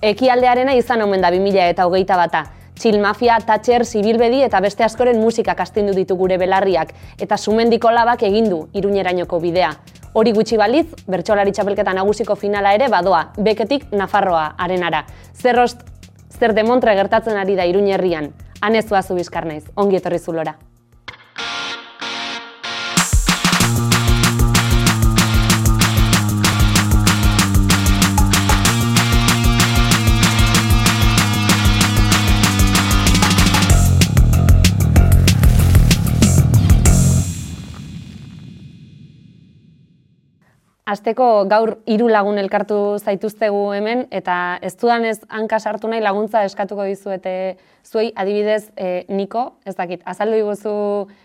Ekialdearena izan omen da 2000 eta hogeita bata. Txil Mafia, Thatcher, Sibilbedi eta beste askoren musika kastindu ditu gure belarriak eta sumendiko labak egindu iruñerainoko bidea. Hori gutxi baliz, bertsolari txapelketa nagusiko finala ere badoa, beketik Nafarroa arenara. Zerrost, zer demontre gertatzen ari da iruñerrian, anezua zu bizkar naiz, ongi etorri zulora. Azteko gaur hiru lagun elkartu zaituztegu hemen eta ez dudan ez hanka sartu nahi laguntza eskatuko dizuete zuei adibidez e, Niko, ez dakit, azaldu iguzu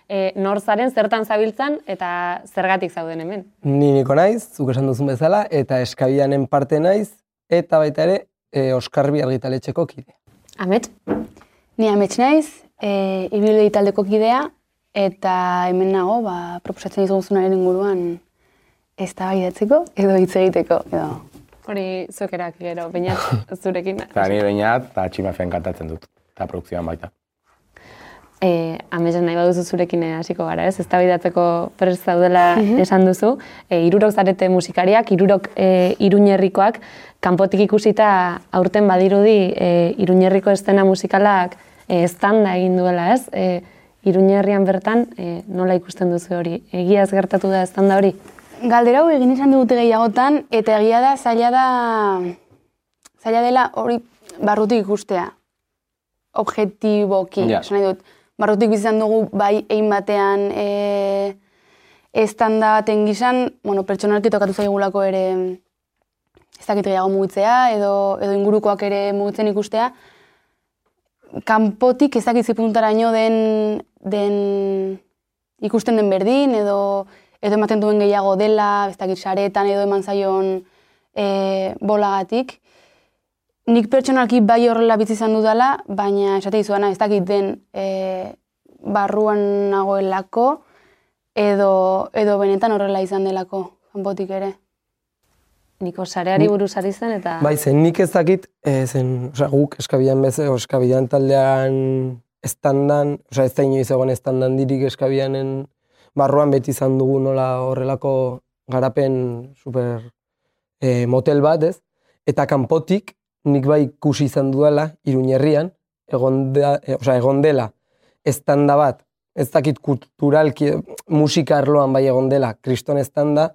e, norzaren zertan zabiltzan eta zergatik zauden hemen. Ni Niko naiz, zuk esan duzun bezala, eta eskabianen parte naiz, eta baita ere e, Oskarbi argitaletxeko kide. Amet? Ni amets naiz, e, taldeko kidea, eta hemen nago, ba, proposatzen izan inguruan ez da edo hitz egiteko, edo... Hori zokerak gero, bainat zurekin. Eta ni bainat, eta tximafen kantatzen dut, eta produkzioan baita. E, Amezen nahi baduzu zurekin hasiko gara, ez? Ez da bidatzeko prest zaudela mhm. esan duzu. E, irurok zarete musikariak, irurok e, iruñerrikoak, kanpotik ikusita aurten badirudi e, iruñerriko estena musikalak e, estanda egin duela, ez? E, iruñerrian bertan, e, nola ikusten duzu hori? Egiaz gertatu da estanda hori? Galdera hau egin izan dugute gehiagotan, eta egia da, zaila da, zaila dela hori barrutik ikustea. Objetiboki, ja. dut. Barrutik bizan dugu bai egin batean e, estanda baten gizan, bueno, pertsonalki tokatu zaigulako ere ez dakit gehiago mugitzea, edo, edo ingurukoak ere mugitzen ikustea. Kanpotik ez dakit zipuntara den, den ikusten den berdin, edo edo ematen duen gehiago dela, ez dakit saretan edo eman zaion e, bolagatik. Nik pertsonalki bai horrela bitzi izan dudala, baina esate izuana ez dakit den e, barruan nagoelako edo, edo benetan horrela izan delako, kanpotik ere. Niko sareari buruz ari zen eta... Bai, zen nik ez dakit, e, zen, oza, guk eskabian beze, eskabian taldean estandan, oza, ez da inoiz egon estandan dirik eskabianen barruan beti izan dugu nola horrelako garapen super e, motel bat, ez? Eta kanpotik nik bai ikusi izan duela Iruñerrian, egon, da, e, egon dela estanda bat, ez dakit kulturalki musika arloan bai egon dela, kriston estanda,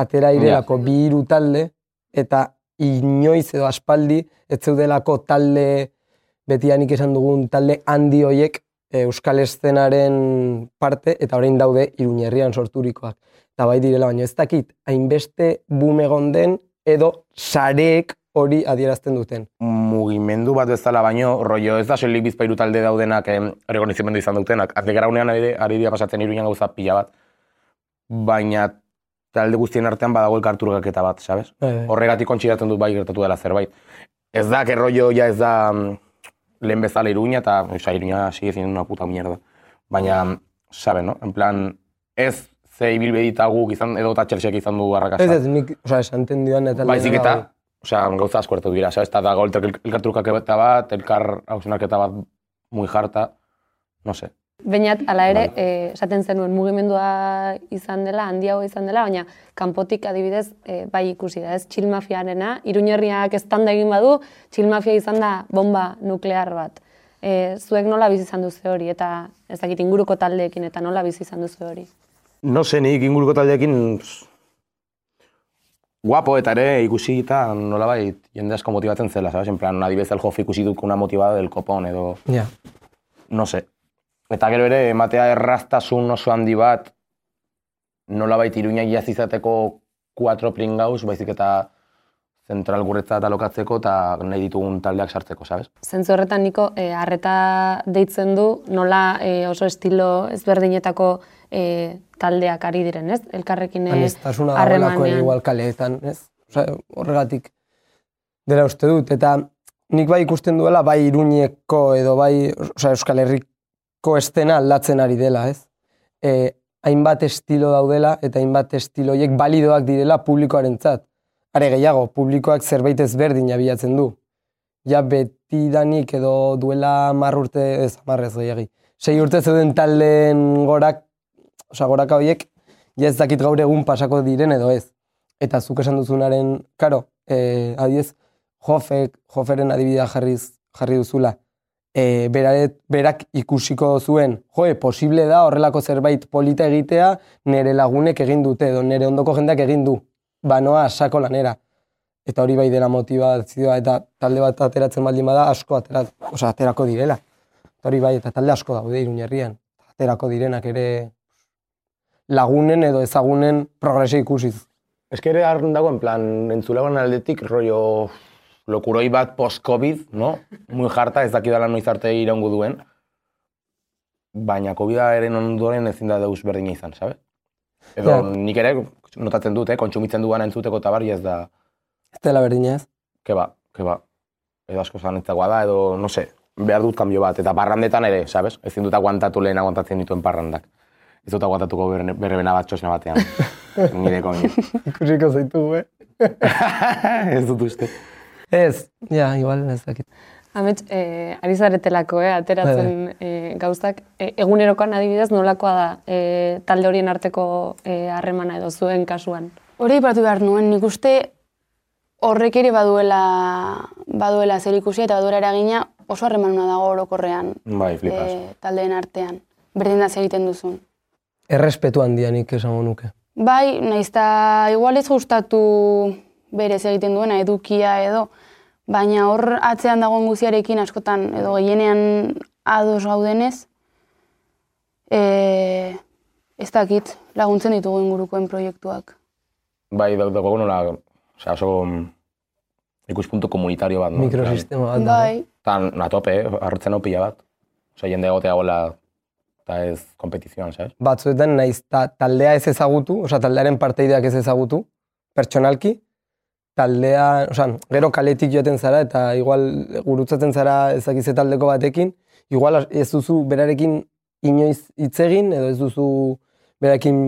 atera irelako bi hiru talde, eta inoiz edo aspaldi, ez zeudelako talde, betianik esan dugun talde handi hoiek euskal eszenaren parte eta orain daude Iruñerrian sorturikoak. Eta bai direla baina ez dakit hainbeste boom egon den edo sareek hori adierazten duten. Mugimendu bat bezala baino rollo ez da soilik bizpairu talde daudenak eh, rekonozimendu izan dutenak. Azlegaraunean ari, ari dira pasatzen Iruñan gauza pila bat. Baina talde guztien artean badago elkarturgak eta bat, sabes? E. Horregatik kontxidatzen dut bai gertatu dela zerbait. Ez da, que rollo ja ez da mm, lehen bezala iruña, eta oza, iruña sigue siendo una puta mierda. Baina, sabe, no? En plan, ez ze ibilbedita guk izan, edo eta txelxek izan du arrakasta. Ez ez, nik, oza, esan tendidan eta... Baizik eta, oza, gauza asko hartu dira, eta dago elkartrukak eta bat, elkar hausenarketa bat muy jarta, no sé. Bainat, ala ere, bai. eh, esaten zenuen mugimendua izan dela, handiago izan dela, baina kanpotik adibidez e, bai ikusi da, ez txilmafiarena, iruñerriak eztanda egin badu, txilmafia izan da bomba nuklear bat. E, zuek nola bizi izan duzu hori, eta ez dakit inguruko taldeekin, eta nola bizi izan duzu hori? No nik inguruko taldeekin guapo eta ere ikusi eta nola bai jende asko motibatzen zela, sabes? En plan, adibidez el jofi ikusi duk una motivada del copón edo... Ja. No sé, Eta gero ere, ematea erraztasun oso handi bat, nola baita iruña iaz izateko 4 pringauz, baizik eta zentral guretza eta lokatzeko eta nahi ditugun taldeak sartzeko, sabes? Zentzu horretan niko, e, arreta deitzen du, nola e, oso estilo ezberdinetako e, taldeak ari diren, ez? Elkarrekin harremanean. igual kaleetan, ez? Osa, horregatik dela uste dut, eta nik bai ikusten duela, bai iruñeko edo bai osa, Euskal Herrik ko estena aldatzen ari dela, ez? E, hainbat estilo daudela eta hainbat estiloiek balidoak direla publikoarentzat. Are gehiago, publikoak zerbait ezberdin abiatzen du. ja betidanik edo duela mar urte, ez mar ez gehiagi, sei urte zeuden taldeen gorak, osea goraka horiek, ja ez dakit gaur egun pasako diren edo ez. Eta zuk esan duzunaren, karo, eh, adiez, Jofek, Joferen adibidea jarriz, jarri duzula, e, beraret, berak ikusiko zuen, joe, posible da horrelako zerbait polita egitea nire lagunek egin dute, edo nire ondoko jendeak egin du, banoa sako lanera. Eta hori bai dela motivazioa, eta talde bat ateratzen baldin bada asko atera, oza, aterako direla. Eta hori bai, eta talde asko daude iruñerrian. Aterako direnak ere lagunen edo ezagunen progresio ikusiz. Ez que ere arrun dago, en plan, entzulegoan aldetik, rollo lokuroi bat post-COVID, no? Muy jarta, ez dakidala noiz arte iraungo duen. Baina COVID-aren ondoren ezin da deus berdina izan, sabe? Edo Ja. nik ere notatzen dut, eh? kontsumitzen duan entzuteko eta bari ez da, Ez dela berdina ez? ke ba, ke ba. Edo asko zanetzagoa da, edo, no se, behar dut kanbio bat. Eta parrandetan ere, sabes? Ezin dut aguantatu lehen aguantatzen dituen parrandak. Ez dut aguantatuko berne- berbena bat txosna batean. Nire koño. Ikusiko zaitu, eh? ez dut uste. Ez, ja, igual ez dakit. Amets, eh, ari zaretelako, eh, ateratzen eh, gauzak. E, egunerokoan adibidez, nolakoa da eh, talde horien arteko eh, harremana edo zuen kasuan? Hori ipatu behar nuen, nik uste horrek ere baduela, baduela zer ikusia eta baduela eragina oso harremanuna dago orokorrean Bai, eh, taldeen artean. Berdin da egiten duzun. Errespetu handia nik esango nuke. Bai, eta igual ez gustatu berez egiten duena edukia edo, baina hor atzean dagoen guziarekin askotan edo gehienean ados gaudenez, e, ez dakit laguntzen ditugu ingurukoen proiektuak. Bai, dago dago nola, osea, oso mm, ikuspuntu komunitario bat, no? Mikrosistema bat. Bai, Eta na tope, eh? hartzen pila bat. Osea, jende egotea gola, eta ez kompetizioan, sabes? batzuetan naiz ta, taldea ez ezagutu, osea taldearen parteideak ez ezagutu, pertsonalki, taldea, osea, gero kaletik joaten zara eta igual gurutzatzen zara ezakize taldeko batekin, igual ez duzu berarekin inoiz hitz egin edo ez duzu berarekin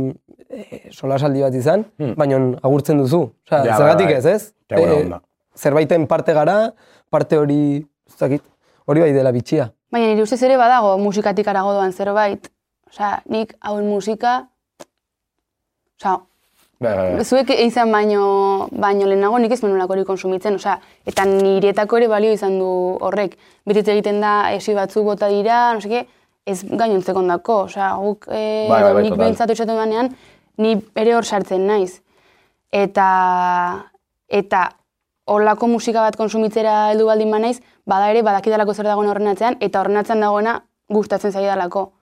e, solasaldi bat izan, Hmm. baina agurtzen duzu. Osea, Ja, zergatik bai. ez, ez? Ja, onda. zerbaiten parte gara, parte hori, ez dakit, hori bai dela bitxia. baina nire ustez ere badago musikatik arago doan zerbait. Osea, nik hauen musika, osea, Bai, bai, bai. zuek izan baino, baino lehenago nik ez menulako konsumitzen, osea, eta niretako ere balio izan du horrek. Betiz egiten da, esi batzuk bota dira, no seke, ez gainontzeko ondako, osea, guk, e, Bai, bai, nik behintzatu esaten banean, ni ere hor sartzen naiz. Eta, eta holako musika bat konsumitzera heldu baldin banaiz, bada ere badakidalako zer dagoen horren atzean, eta horren atzean dagoena gustatzen zaidalako.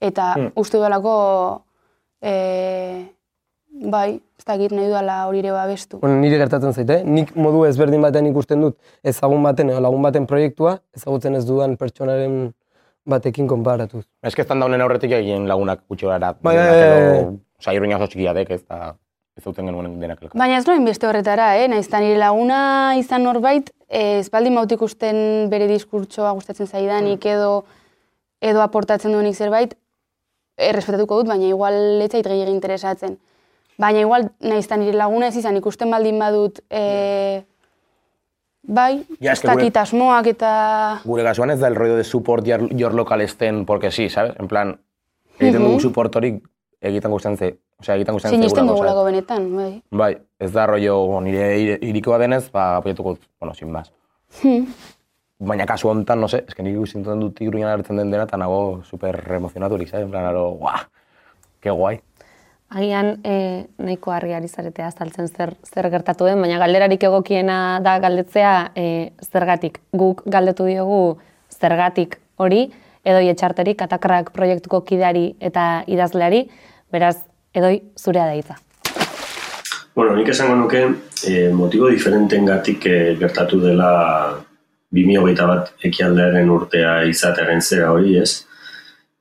Eta Hmm. uste dudalako, e, bai, ez dakit nahi dudala hori ere babestu. Bueno, nire gertatzen zaite, nik modu ezberdin batean ikusten dut ezagun baten edo lagun baten proiektua, ezagutzen ez dudan pertsonaren batekin konparatuz. Estan daunen aurretik egin lagunak gutxi gara. Bai, bai, bai. Osa, iruña oso txikia dek, ez da, ez duten genuen denak elkar. Baina ez noen beste horretara, eh? Naiz nire laguna izan norbait, eh, ez baldin baut ikusten bere diskurtsoa gustatzen zaidanik edo edo aportatzen duenik zerbait, errespetatuko dut, baina igual ez zait gehiagin interesatzen. Baina igual naiz eta nire laguna ez izan ikusten baldin badut, eh, bai, Ja, ez dakit asmoak eta... Gure kasuan ez da el rollo de support your, your local stand porque sí, ¿sabes? En plan, egiten dugu support hori egiten gustatzen ze, osea, egiten gustatzen Sinisten zeigulako, dugulako benetan, bai. Bai, ez da rollo nire ire- irikoa denez, ba, apoiatuko, bueno, sin más. Hmm. Baina kasu honetan, no sé, es que nik ikusten dut iruñan hartzen den dena, eta nago super emozionaturik, ¿sabes? En plan, aro, guau, que guai. Agian eh, nahiko argi ari zaretea azaltzen zer, zer gertatu den, baina galderarik egokiena da galdetzea eh, zergatik. Guk galdetu diogu zergatik hori, edoi etxarterik katakrak proiektuko kideari eta idazleari, beraz, edoi zurea da hitza. Bueno, nik esango nuke eh, motibo diferentengatik eh, gertatu dela 2021 bat ekialdearen urtea izatearen zera hori, ez?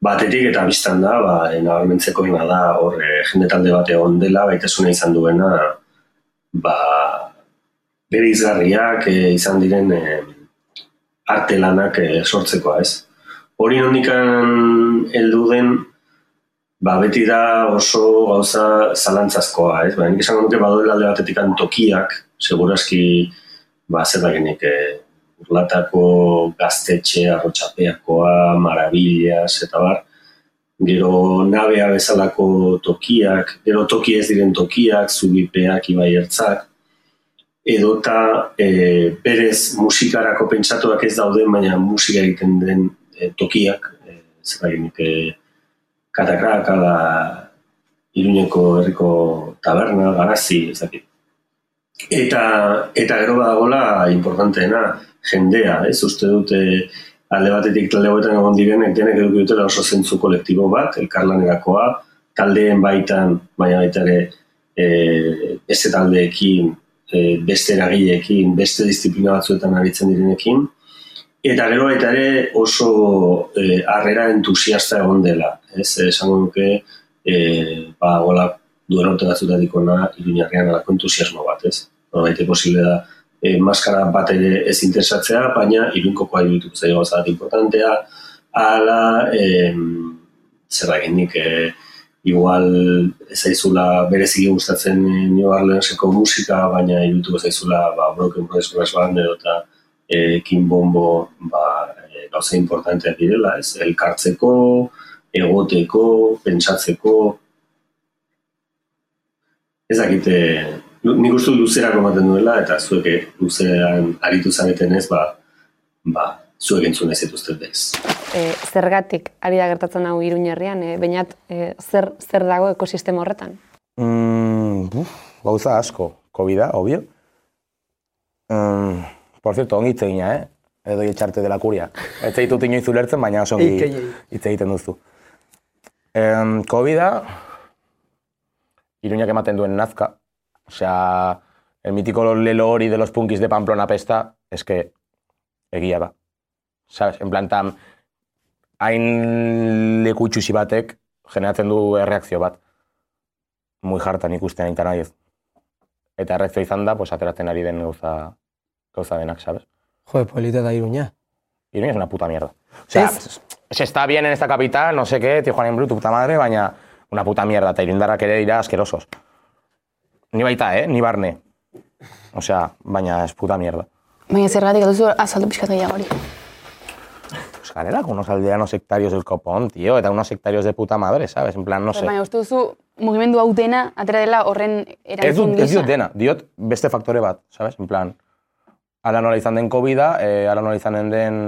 Batetik eta biztan da, ba, nabarmentzeko ina da, hor, eh, jende talde bat egon dela, baitasuna izan duena, ba, bere izgarriak eh, izan diren eh, arte lanak eh, sortzekoa, ez? Hori nondikan heldu den, ba, beti da oso gauza zalantzazkoa, ez? Ba, nik esango nuke badoela alde batetik tokiak, seguraski, ba, zer dakinik, e, urlatako gaztetxe, arrotxapeakoa, marabillas, eta bar, gero nabea bezalako tokiak, gero toki ez diren tokiak, zubipeak, ibai ertzak, edota e, berez musikarako pentsatuak ez dauden, baina musika egiten den e, tokiak, e, zer e, katakrak, ala Iruñeko herriko taberna, garazi, ez dakit. Eta, eta gero badagola importanteena, jendea, ez? Uste dute alde batetik talde hoetan egon direnek denek eduki dutela oso zentzu kolektibo bat, elkarlanerakoa, taldeen baitan, baina baita ere e, beste taldeekin, e, beste eragileekin, beste disiplina batzuetan aritzen direnekin, eta gero baita ere oso e, harrera entusiasta egon dela, ez, esango nuke, e, ba, gola, duen orte batzutatik ona, iruñarrean alako entusiasmo bat, ez? Baita posible da, e, maskara bat ere ez interesatzea, baina irunkokoa irudituko zaio gauza importantea, ala, e, zer da gendik, e, igual zaizula bereziki gustatzen New Orleanseko musika, baina irudituko zaizula ba, Broken Brothers Brass Band edo eta e, Kim Bombo ba, e, gauza importanteak direla, ez? Elkartzeko, egoteko, pentsatzeko, ez dakite, nik uste luzerako ematen duela, eta zuek luzean aritu zaneten ez, ba, ba, zuek entzun ez dituzte bez. E, zergatik ari da gertatzen hau iruñerrian, e, bainat e, zer, zer dago ekosistema horretan? Mm, uf, gauza asko, COVID-a, obvio. Mm, por cierto, ongi itzegina, eh? Edo etxarte dela kuria. Ez ditut inoiz ulertzen, baina oso ongi hitz egiten duzu. Um, COVID-a, iruñak ematen duen nazka, Osea, el mítico lelo hori de los punkis de Pamplona pesta, es que egia da. Sabes, en plan tam, hain leku itxusi batek generatzen du erreakzio bat. Muy hartan ikusten aintan nahi ez. Eta erreakzio izan da, pues, ateratzen ari den gauza, gauza denak, sabes? Joder, polita da Iruña. Iruña es una puta mierda. O sea, Es- se está bien en esta capital, no sé qué, Tijuana en bruto, puta madre, baina una puta mierda, eta irundarrak ere dira asquerosos. Ni baita, eh? Ni barne. O sea, baina es puta mierda. Baina zergatik duzu azaldu pixkat gehiago hori. Pues garela, con unos aldeanos sectarios del copón, tío, eta unos sectarios de puta madre, ¿sabes? En plan, no sé. Baina uste duzu mugimendu hau dena atera dela horren Ez erantzun dut, ez gisa. diot dena, diot beste faktore bat, ¿sabes? En plan, ala nola izan den COVID-a, eh, ala nola izanen den,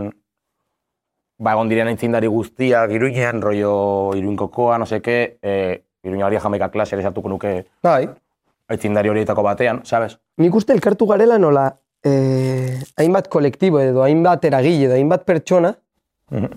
ba, egon diren aintzindari guztiak, iruinean, rollo iruinkokoa, no seke, eh, iruina hori jamaika klase ere sartuko nuke Bai, aintzindari horietako batean, ¿sabes? nik uste elkartu garela nola eh, hainbat kolektibo edo hainbat eragile edo hainbat pertsona Mhm.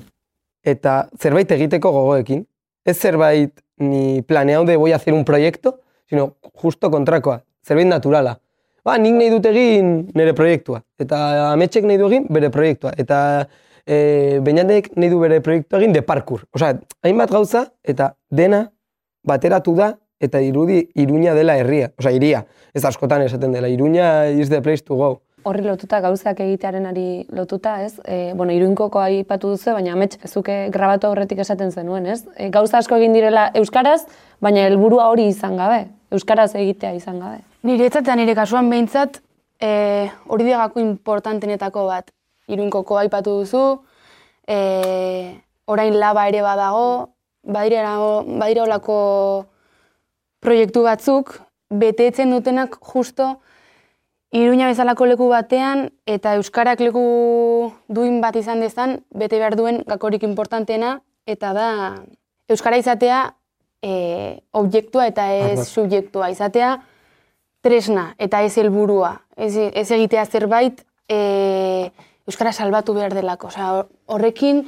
eta zerbait egiteko gogoekin. Ez zerbait ni planeau de voy a hacer un proyecto, sino justo kontrakoa, zerbait naturala. Ba, nik nahi dut egin nire proiektua, eta ametxek nahi du egin bere proiektua, eta e, bainanek nahi du bere proiektua egin de parkour. Osea, hainbat gauza, eta dena bateratu da, eta irudi iruña dela herria, osea, iria. Ez askotan esaten dela, iruña is the place to go. Horri lotuta gauzak egitearenari lotuta, ez? E, bueno, iruinkoko aipatu duzu, baina amets, zuke grabatu aurretik esaten zenuen, ez? E, gauza asko egin direla euskaraz, baina helburua hori izan gabe, euskaraz egitea izan gabe. Niretzat eta nire kasuan behintzat, e, hori diagako importantenetako bat. Iruinkoko aipatu duzu, e, orain laba ere badago, badira, badira olako proiektu batzuk, betetzen dutenak justo Iruña bezalako leku batean eta euskarak leku duin bat izan dezan, bete behar duen gakorik importanteena eta da euskara izatea e, objektua eta ez subjektua izatea tresna eta ez helburua. Ez, ez egitea zerbait e, euskara salbatu behar delako. Osea, hor- horrekin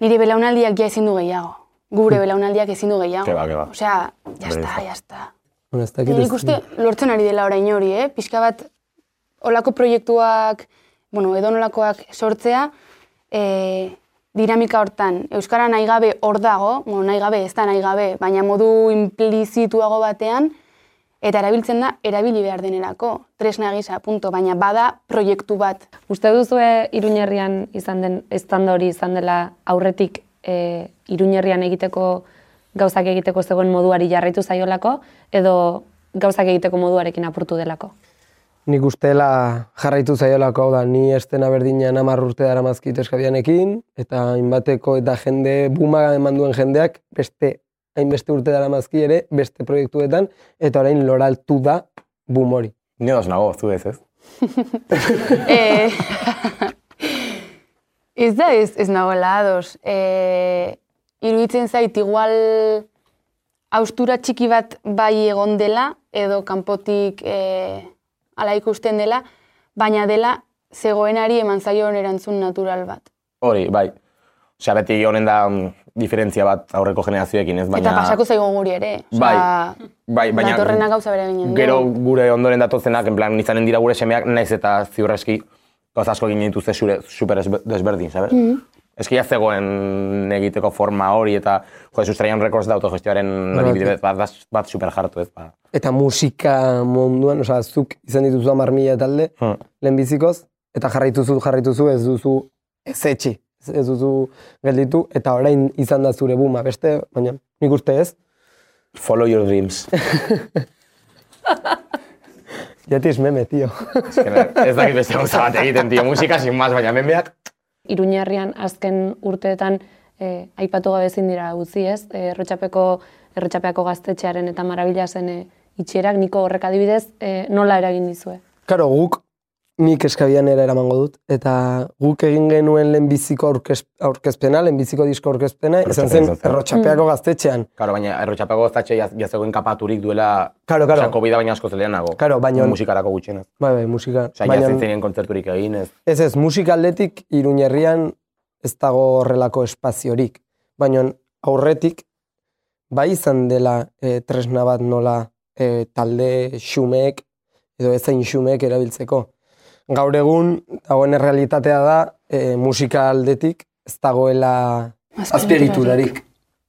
nire belaunaldiak ja ezin du gehiago. Gure belaunaldiak ezin du gehiago. Ke ba, ke ba. Osea, ya Bere está, fa. ya está. Bueno, ez dakit Nik uste lortzen ari dela orain hori, eh? Pixka bat, olako proiektuak, bueno, edo nolakoak sortzea, e, dinamika hortan, Euskara nahi gabe hor dago, bueno, nahi gabe, ez da nahi gabe, baina modu implizituago batean, eta erabiltzen da, erabili behar denerako, tresna gisa, punto, baina bada proiektu bat. Uste duzue Iruñerrian izan den estanda hori izan dela aurretik e, Iruñerrian egiteko gauzak egiteko zegoen moduari jarraitu zaiolako edo gauzak egiteko moduarekin apurtu delako? nik ustela jarraitu zaiolako hau da, ni estena berdinean hamar urte dara mazkit eskabianekin, eta hainbateko eta jende, buma eman duen jendeak, beste hainbeste urte dara mazki ere, beste proiektuetan, eta orain loraltu da bum hori. Ni dos nago, zu ez, ez? Eh, ez da ez, ez nagoela ados. Eh, iruditzen zait igual austura txiki bat bai egon dela, edo kanpotik eh, ala ikusten dela, baina dela zegoenari eman zaion erantzun natural bat. Hori, bai. Osea, beti honen da mm, diferentzia bat aurreko generazioekin, ez? Baina, Eta pasako zaigu guri ere. Osea, Bai, bai, baina Datorrena gauza bere ginen. gero gure ondoren datozenak, en plan, izanen dira gure semeak, naiz eta ziurreski gauza asko egin dituzte zure, super esbe- desberdin, sabes? Mm Mm-hmm. Eski zegoen egiteko forma hori eta, jo, Sustraian Records da autogestioaren adibide bat, bat, bat super jartu ez, ba. Eta musika munduan, osea, zuk izan dituzu hamar mila talde, Hmm. lehenbizikoz, eta jarraituzu, jarraituzu, ez duzu ez etxi, ez duzu gelditu, eta orain izan da zure buma, beste, baina nik uste ez, Follow your dreams. jatis meme, tio. Ez que ez dakit beste gauza bat egiten, tio, musika sin más, baina menbeak, Iruñerrian azken urteetan eh, aipatu gabe ezin dira utzi, ez? Eh, Errotxapeko Errotxapeako gaztetxearen eta marabilasen eh, itxierak niko horrek adibidez eh, nola eragin dizue? Karo, guk nik eskabianera eramango dut, eta guk egin genuen lehenbiziko aurkez, aurkezpena, lehenbiziko disko aurkezpena, izan zen errotxapeako gaztetxean. Karo, baina errotxapako goztatxe jazegoen kapaturik duela Karo, karo. Osea, COVID baina asko zelenago. Karo, baina- Musikarako gutxienez. Bai, bai, musika. Osea, baina- jazen kontzerturik egin, ez. Ez ez, musika aldetik Iruñerrian ez dago horrelako espaziorik. Baina aurretik, bai izan dela e, tresna bat nola e, talde xumeek edo ezain xumeek erabiltzeko. Gaur egun, dagoen errealitatea da, e, musika aldetik ez dagoela azpiegiturarik.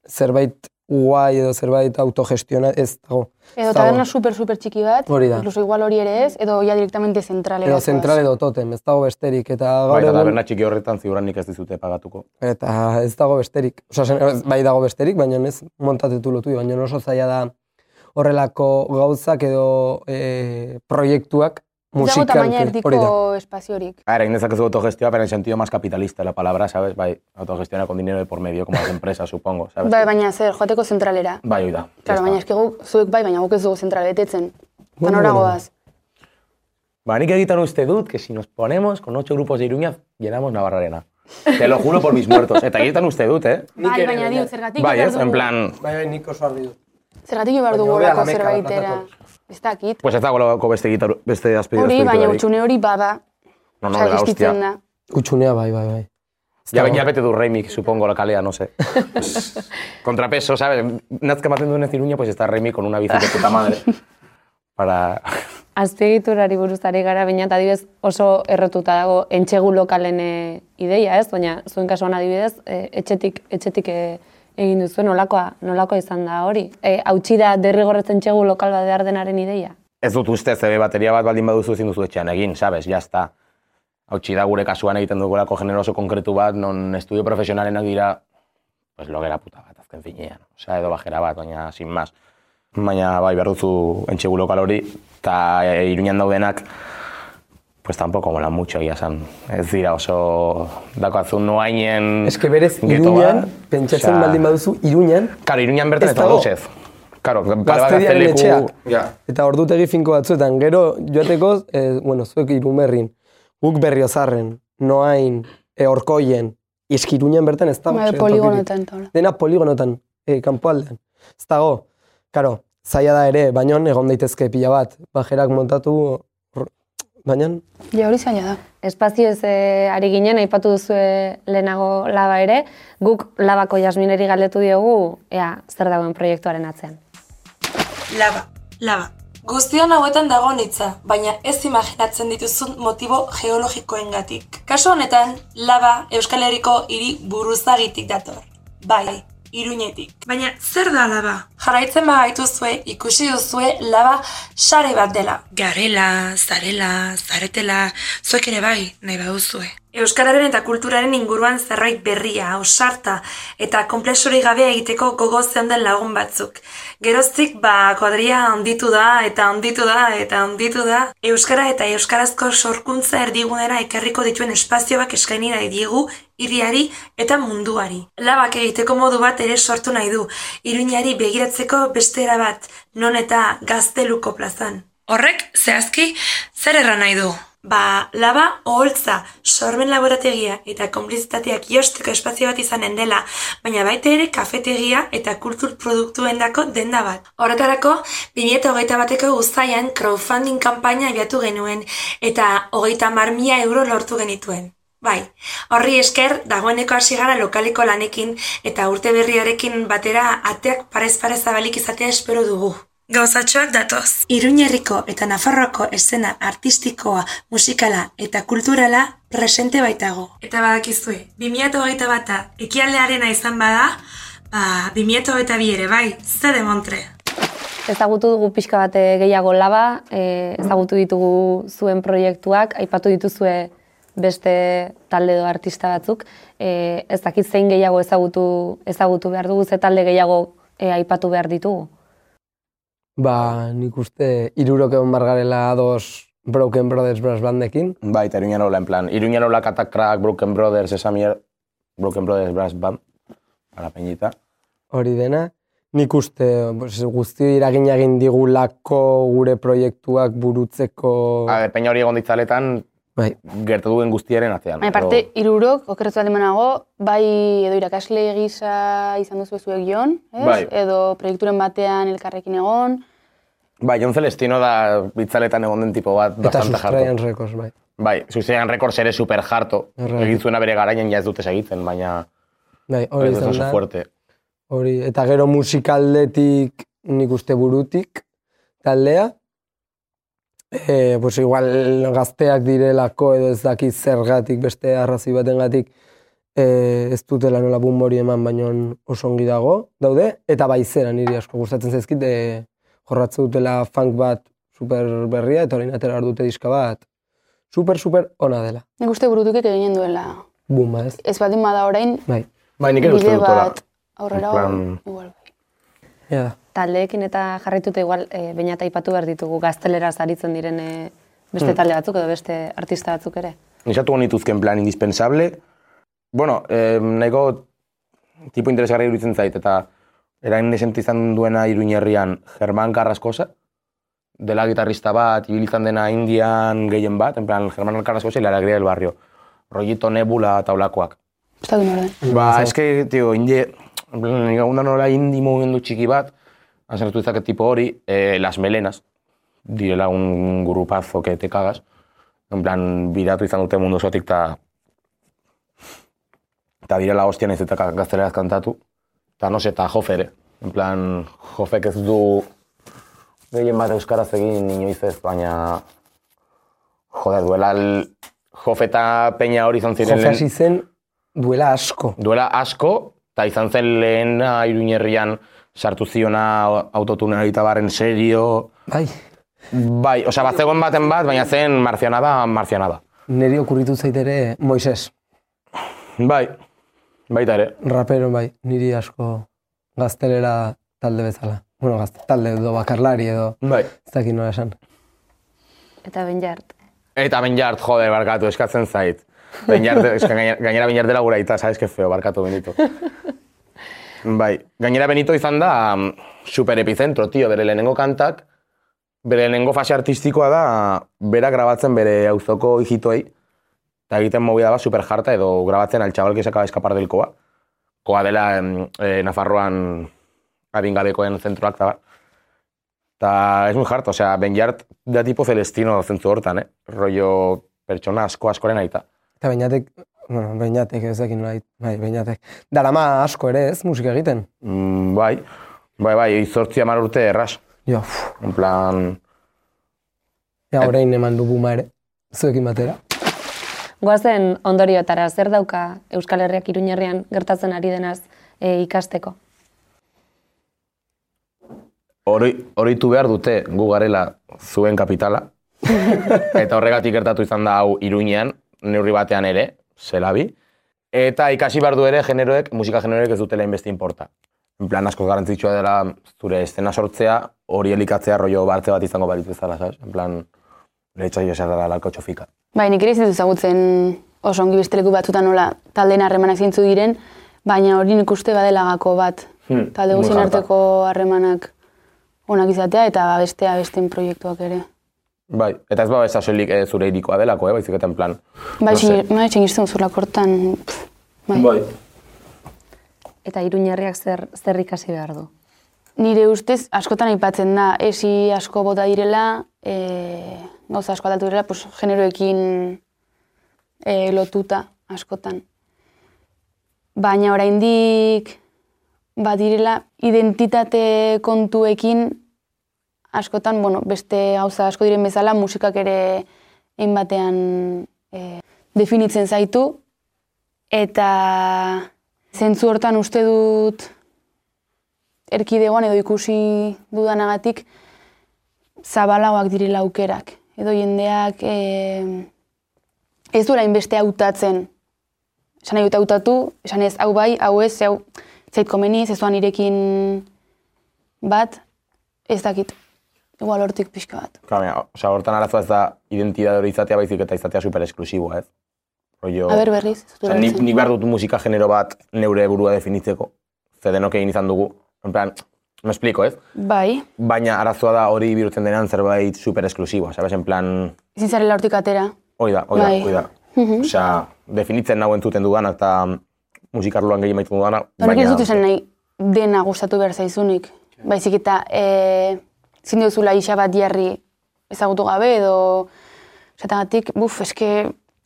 Zerbait guai edo zerbait autogestiona ez dago. Edo taberna super, super txiki bat, Hori da. incluso igual hori ere ez, edo ya directamente zentralera. Edo zentral edo totem, ez dago besterik. Eta gaur Bai, egun, taberna txiki horretan ziurranik ez dizute pagatuko. Eta ez dago besterik. Osa, ez- bai dago besterik, baina ez montatetu lotu, baina oso zaila da horrelako gauzak edo e, proiektuak Ez dago tamaina erdiko espaziorik. A ver, egin dezakezu autogestioa, pero en sentido más capitalista la palabra, ¿sabes? Bai, autogestiona con dinero de por medio, como las empresas, supongo, ¿sabes? Bai, baina zer, joateko zentralera. Bai, hoi da. Claro, baina eski guk, zuek bai, baina guk ez dugu zentral betetzen. Eta Bueno, nora bueno. goaz. Ba, nik egiten uste dut, que si nos ponemos con ocho grupos de Iruña, llenamos Navarrarena. Te lo juro por mis muertos. Eta egiten uste dut, eh? Bai, baina diu, zergatik Bai, ez, en plan, Bai, bai, nik oso argi dut. Zergatik behar dugu hobea olako la meka, zerbaitera. Ez dakit. pues ez dago beste gitar, beste azpide Hori, baina utxune hori bada. No, no, existitzen hostia. da. Kutxunea, bai, bai, bai. Ya, ya bete du remix, supongo, la kalea, no sé. Contrapeso, ¿sabes? Nazka ematen duen ez Iruña, pues está Remy con una bici de puta madre. Para... Azpiegiturari buruz ari gara, baina eta adibidez oso errotuta dago entxegu lokalen ideia, ez? Baina zuen kasuan adibidez, eh, etxetik, etxetik eh, egin duzu, nolakoa, nolakoa izan da hori? E, hautsi da derrigorretzen txegu lokal bat behar denaren ideia? Ez dut uste, zebe bateria bat baldin baduzu ezin duzu etxean egin, sabes, está. Hautsi da gure kasuan egiten dugulako genero oso konkretu bat, non estudio profesionalenak dira, pues logera puta bat, azken finean. Osea, edo bajera bat, baina sin más. Baina, bai, behar duzu entxegu lokal hori, eta e, iruñan daudenak, pues tampoco mola mucho, egia esan. Ez dira oso dakoazu noainen... Ez que berez, Iruñan, pentsatzen Osea, baldin baduzu, Iruñan, Claro, iruñan bertan Ez dago. dago ez. Claro, pare bat gazteriaren gazteleku- etxeak. Ja. Eta ordutegi finko batzuetan, gero joateko, eh, bueno, zuek irumerrin, guk berriozarren, noain, e, orkoien, eskiruñan bertan ez dago. Bai, osea, poligonotan. Dena poligonotan, e, kanpoaldean. Ez dago, karo, zaila da ere, baina egon daitezke pila bat, bajerak montatu, baina, Ja, hori zaila da. Espazio ez eh, ari ginen, aipatu duzu lehenago laba ere, guk labako jasmineri galdetu diogu, ea, zer dagoen proiektuaren atzean. Laba, laba. Guztion hauetan dago nitza, baina ez imaginatzen dituzun motibo geologikoengatik. Kasu honetan, laba Euskal Herriko hiri buruzagitik dator. Bai, iruñetik. Baina zer da laba? Jarraitzen bagaituzue ikusi duzue laba sare bat dela. Garela, zarela, zaretela, zuek ere bai, nahi baduzue. Euskararen eta kulturaren inguruan zerbait berria, ausarta eta komplexurik gabe egiteko gogo zeunden lagun batzuk. Geroztik, ba, kuadria onditu da, eta onditu da, eta onditu da. Euskara eta euskarazko sorkuntza erdigunera ekarriko dituen espazioak eskaini nahi diegu, iriari eta munduari. Labak egiteko modu bat ere sortu nahi du, iruñari begiratzeko beste era bat, non eta gazteluko plazan. Horrek, zehazki, zer erran nahi du? Ba, laba oholtza, sormen laborategia eta konplizitateak josteko espazio bat izanen dela, baina baita ere kafetegia eta kultur produktuendako denda bat. Horretarako, 2008 bateko guztaian crowdfunding kanpaina abiatu genuen eta hogeita mar mila euro lortu genituen. Bai, horri esker dagoeneko hasi gara lokaleko lanekin eta urte berriarekin batera ateak parez parez zabalik izatea espero dugu. Gauzatxoak datoz. Iruñerriko eta Nafarroako esena artistikoa, musikala eta kulturala presente baitago. Eta badakizue, 2008 bata ekialdearena izan bada, ba, 2008 bi ere, bai, ze demontre. Ezagutu dugu pixka bat eh, gehiago laba, e, ezagutu ditugu zuen proiektuak, aipatu dituzue beste talde edo artista batzuk. E, ez dakit zein gehiago ezagutu, ezagutu behar dugu, ze talde gehiago e, aipatu behar ditugu. Ba, nik uste irurok egon bargarela ados Broken Brothers Brass Bandekin. Bai, eta Iruña Nola, en plan, Iruña Nola, Katak Crack, Broken Brothers, esa mier, Broken Brothers Brass Band, a la peñita. Hori dena. Nik uste pues, guzti iragin egin digulako gure proiektuak burutzeko... A peña hori egon ditzaletan, Bai, gertu duen guztiaren atzean. Baina parte, irurok, okerretu alde manago, bai edo irakasle gisa izan duzu zuek jon, ez? Bai. Edo proiekturen batean elkarrekin egon. Bai, Jon Celestino da bitzaletan egon den tipo bat, eta bastante sustraian rekords, bai. Bai, Sustraian Records ere super jarto. Egin zuena bere garaian ja ez dute segitzen, baina Bai, hori ez izan da. fuerte. Hori, eta gero musikaldetik nik uste burutik taldea. E, pues igual gazteak direlako edo ez dakit zergatik beste arrazi batengatik e, ez dutela nola bum hori eman baino oso ongi dago daude. Eta bai zera niri asko gustatzen zaizkit e, jorratze dutela funk bat super berria eta orain atera dute diska bat super super ona dela. Nik uste burutukik eginen duela. buma ez? Ez baldin bada orain, bai. Bai, nik ere uste dut aurrera igual bai. ja Taldeekin eta jarrituta igual, e, baina eta aipatu behar ditugu gaztelera aritzen diren e, beste talde batzuk edo beste artista batzuk ere. Nisatu nituzken plan indispensable. Bueno, eh, nahiko tipo interesgarri iruditzen zait, eta erain desente izan duena iruñerrian Germán Carrascosa, dela gitarrista bat, ibil izan dena indian gehien bat, en plan, Germán Carrascosa y la alegría del barrio. Rollito nebula eta olakoak. Ba, eske, tio, indie, en plan, nola indie mugimendu txiki bat, azertu izaket tipo hori, eh, Las Melenas, direla un grupazo que te cagas, en plan, biratu izan dute mundu osotik, eta eta direla hostian ez eta gazteleraz kantatu, eta no se, eta Jofe ere, en plan, Jofek ez du gehien bat euskaraz egin inoiz ez, baina, joder, duela, el- Jofe eta Peña hori izan ziren Jofe lehen- hasi zen duela asko. Duela asko, eta izan zen lehena iruñerrian sartu ziona autotunera eta barren serio. bai Bai, osea, bat zegoen baten bat, baina zen marzianada, marzianada. niri okurritu zait ere Moises Bai, baita ere. rapero bai, niri asko gaztelera talde bezala. Bueno, gazte, talde edo bakarlari edo, Bai. ez dakit nola esan. Eta Benjart. Eta Benjart, jode, barkatu, eskatzen zait. Benjart, gainera Benjart dela gura ita, sabes que feo, barkatu Benito. Bai, gainera Benito izan da mm, super epicentro, tio, bere lehenengo kantak, bere lehenengo fase artistikoa da, bera grabatzen bere auzoko hijitoei, eta egiten movida bat super jarta edo grabatzen al chaval que se acaba escapar del koa. Koa dela em, eh, Nafarroan adingabekoen zentroak bar. Eta es muy jarta, osea, Benjart da tipo celestino zentzu hortan, eh? Rollo pertsona asko askoren aita. Eta bainatek, bueno, bainatek ez dakit nola, bai, bainatek. Darama asko ere ez, musika egiten. Mm, bai, bai, bai, zortzi hamar urte erraz. Jo, pff, En plan, ja, orain eman du buma ere, zuekin batera. Goazen ondoriotara, zer dauka Euskal Herriak Iruñerrian gertatzen ari denaz e, ikasteko? hori, horitu behar dute gu garela zuen kapitala. eta horregatik gertatu izan da hau Iruñean, neurri batean ere. Zelabi. Eta ikasi behar du ere generoek, musika generoek ez dutela inbesti inporta. En plan, asko garantzitsua dela zure estena sortzea, hori elikatzea rollo bartze bat izango balitz bezala, sabes? En plan, lehetsa jo esar dela lalko txofika. Bai, nik ere ez ditut ezagutzen oso ongi beste leku batzutan nola taldeen harremanak zeintzu diren, baina hori nik uste badela gako bat. Hmm, Talde guztien jarta. arteko harremanak onak izatea eta bestea besten proiektuak ere. Bai, eta ez ba ez soilik eh, zure irikoa delako, eh? baizik eta plan. Bai, no sé. bai, txingizten zurla kortan. pff, Bai. Eta iruñerriak zer, zer ikasi behar du. Nire ustez, askotan aipatzen da, esi asko bota direla, e, gauza asko aldatu direla, pues, generoekin e, lotuta askotan. Baina oraindik badirela identitate kontuekin askotan, bueno, beste gauza asko diren bezala, musikak ere hein batean e, definitzen zaitu, eta zentzu hortan uste dut erkidegoan edo ikusi dudanagatik zabalagoak direla aukerak. Edo jendeak e, ez duela inbeste hautatzen. Esan nahi hautatu, esan ez hau bai, hau ez, hau zait komeni, ez doan irekin bat, ez dakit. Igual hortik pixka bat. Mira, osea, hortan arazoa ez da identitate hori izatea baizik eta izatea super esklusiboa, ez? Rollo, A ber berriz. osea, nik, nik behar dut musika genero bat neure burua definitzeko. Ze denok egin izan dugu. En plan, me explico, ez? Bai, Baina arazoa da hori bihurtzen denean zerbait super esklusiboa, sabes? En plan, ezin zarela hortik atera. hori da, hori da, Bai. hori da. Osea, definitzen nauen zuten dudanak eta musikarloan gehien maitzen dudanak. Horrek ez dut esan nahi dena gustatu behar zaizunik. Baizik eta e, zin duzula isa bat jarri ezagutu gabe edo esatagatik, buf, eske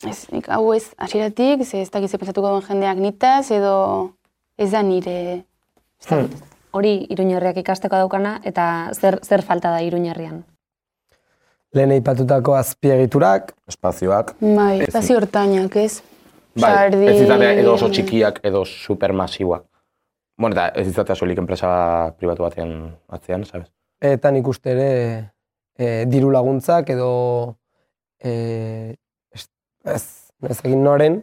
ez, nik hau ez hasieratik, ze ez dakit ze pentsatuko duen jendeak nitaz edo ez da nire... ez dakit. Hori iruñerriak ikasteko daukana eta zer, zer falta da iruñerrian. Lehen aipatutako azpiegiturak, Espazioak. Bai, espazio hortainak, ez? Bai, Sardi- ez izatea edo oso txikiak edo supermasiboak. Bueno, eta ez izatea soilik enpresa pribatu batean atzean, sabes? Eta nik uste ere e, diru laguntzak edo e, ez, ez, egin noren,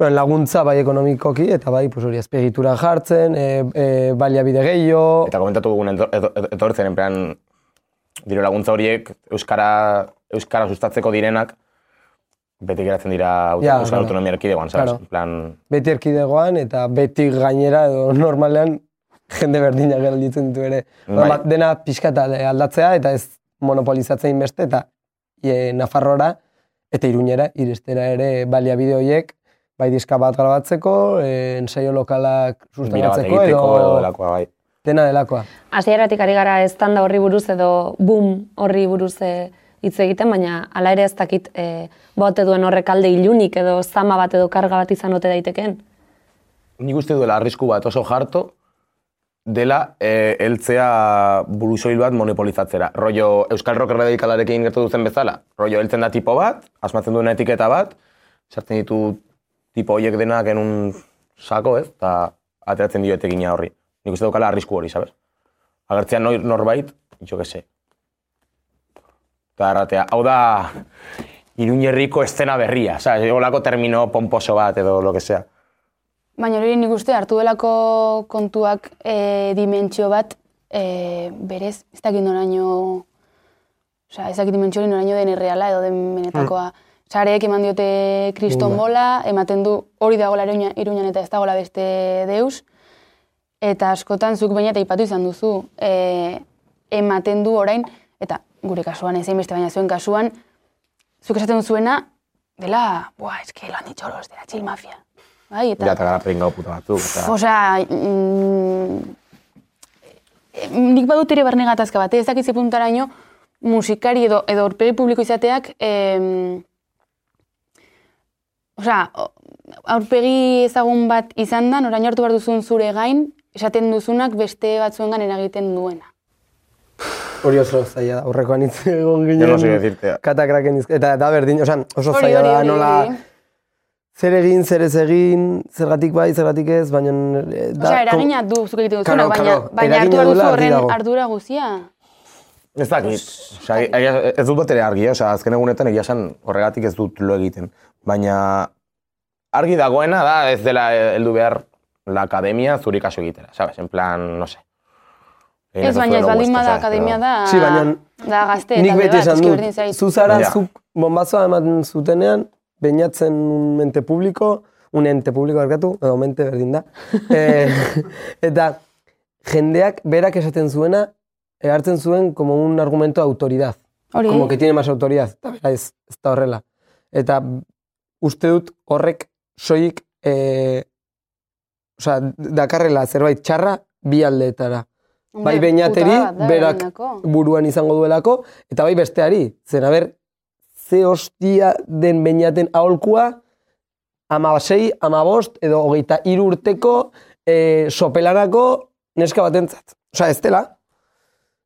bueno, laguntza bai ekonomikoki eta bai pues, hori azpiegitura jartzen, e, e, baliabide gehiago, Eta komentatu dugun eto- eto- eto- etortzen, en plan, diru laguntza horiek Euskara, Euskara sustatzeko direnak, beti geratzen dira Ja, Euskal claro. Autonomia Erkidegoan? Claro. Plan, beti erkidegoan eta beti gainera edo normalean jende berdinak gelditzen ditu ere. Bai. Ba, dena pixka eta aldatzea eta ez monopolizatzen beste eta e, Nafarrora eta Iruñera iristera ere baliabide horiek bai diska bat grabatzeko, e, ensaio lokalak sustatzeko edo, edo delakoa, bai. dena delakoa. Hasieratik ari gara estanda horri buruz edo boom horri buruz e, hitz egiten, baina hala ere ez dakit e, bote duen horrek alde ilunik edo zama bat edo karga bat izan ote daitekeen. Nik uste duela arrisku bat oso jarto, dela eh, heltzea burusoil bat monopolizatzera. Rollo Euskal Rock radikalarekin gertu duzen bezala. Rollo heltzen da tipo bat, asmatzen duena etiketa bat, sartzen ditu tipo horiek denak en un sako, ez? Eta ateratzen dio etekina horri. Nik uste daukala arrisku hori, sabes? Agertzea nor, norbait, jo que se. Eta erratea, hau da Iruñerriko estena berria, sabes? Olako termino pomposo bat edo lo que sea. Baina hori nik uste hartu delako kontuak e, dimentsio bat e, berez, ez dakit noraino, osea, ez dakit dimentsio hori noraino den erreala edo den benetakoa. Sareek eman diote kriston bola, ematen du hori dagoela iruña, iruñan eta ez dagoela beste deus. Eta askotan zuk baina eta ipatu izan duzu, e, ematen du orain, eta gure kasuan ezein beste baina zuen kasuan, zuk esaten duzuena, dela, buah, eske lo han dicho los de la chill mafia. Bai, eta... Ja, eta gara pringau puta batzuk. Eta... Osea, mm, nik badut ere barne gatazka bat, eh? ez dakit ze puntaraino musikari edo, edo aurpegi publiko izateak, em, osea, aurpegi ezagun bat izan da, orain hartu behar duzun zure gain, esaten duzunak beste batzuengan eragiten duena. Hori oso zaila da, aurrekoan hitz egon Yo ginen. no sé qué decirte. Katakraken izk, eta da berdin, osan, oso Hori, zaila hori, da, hori, nola, hori. Zer egin, zer ez egin, zergatik bai, zergatik ez, baina... eh, da, Osea, eragina du zuk egiten Claro, duzunak, baina, claro, baina hartu behar duzu horren ardura guzia. Ez dakit, ez dut bat ere argi, eh? Osea, azken egunetan egia esan horregatik ez dut lo egiten. Baina argi dagoena da ez dela heldu behar la akademia zuri kaso egitera, sabes? En plan, no sé. Ez, baina ez baldin bada akademia da... Sí, baina Da gazte, Nik talde beti esan dut, berdin zait. zu zara, Ja. zuk bombazoa ematen zutenean, bainatzen un mente publiko, un ente publiko barkatu, edo mente berdin da. Eh, eta jendeak berak esaten zuena, hartzen zuen como un argumento de autoridad. Hori, Como que tiene más autoridad. Eta bera ez, ez da horrela. Eta uste dut horrek soilik, eh, osea, dakarrela zerbait txarra bi aldeetara. Bai beñateri, berak buruan izango duelako, eta bai besteari. Zen, aber, ze hostia den beñaten aholkua, ama sei, ama bost, edo hogeita hiru urteko e, sopelanako neska batentzat. Osea, ez dela.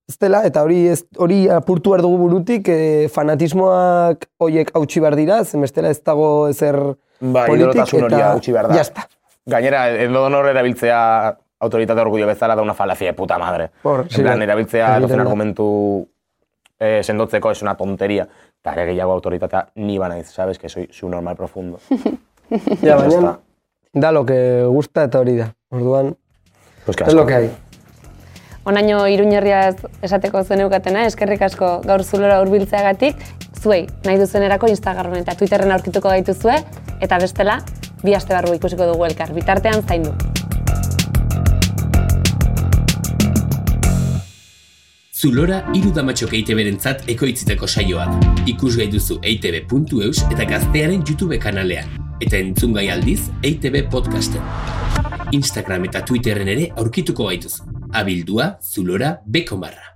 Ez dela, eta hori ez, hori apurtu behar dugu burutik, e, fanatismoak hoiek hautsi behar dira, zen bestela ez dago ezer Ba, politik, eta utzi behar da. jazta. Gainera, edonor erabiltzea autoritate orgullo bezala da una falacia de puta madre. Hor, En sí, plan, bai. erabiltzea argumentu eh, sendotzeko es una tonteria. Eta ere gehiago autoritatea ni banaiz, sabes, que soy su normal profundo. Ja, Ya baina da lo que gusta eta hori da. Orduan, Pues es lo que hay. Onaino iruñerriaz esateko zeneukatena, eskerrik asko gaur zulora hurbiltzeagatik, zuei, nahi duzunerako Instagramen eta Twitterren aurkituko gaituzue, eta bestela, bi aste barru ikusiko dugu elkar. Bitartean zaindu. Zulora hiru damatxok EITB-rentzat ekoitziteko saioa da. Ikusgai duzu eitb.eus eta gaztearen YouTube kanalean. Eta entzungai aldiz EITB podcasten. Instagram eta Twitterren ere aurkituko gaituzu. Abildua Zulora Bekomarra.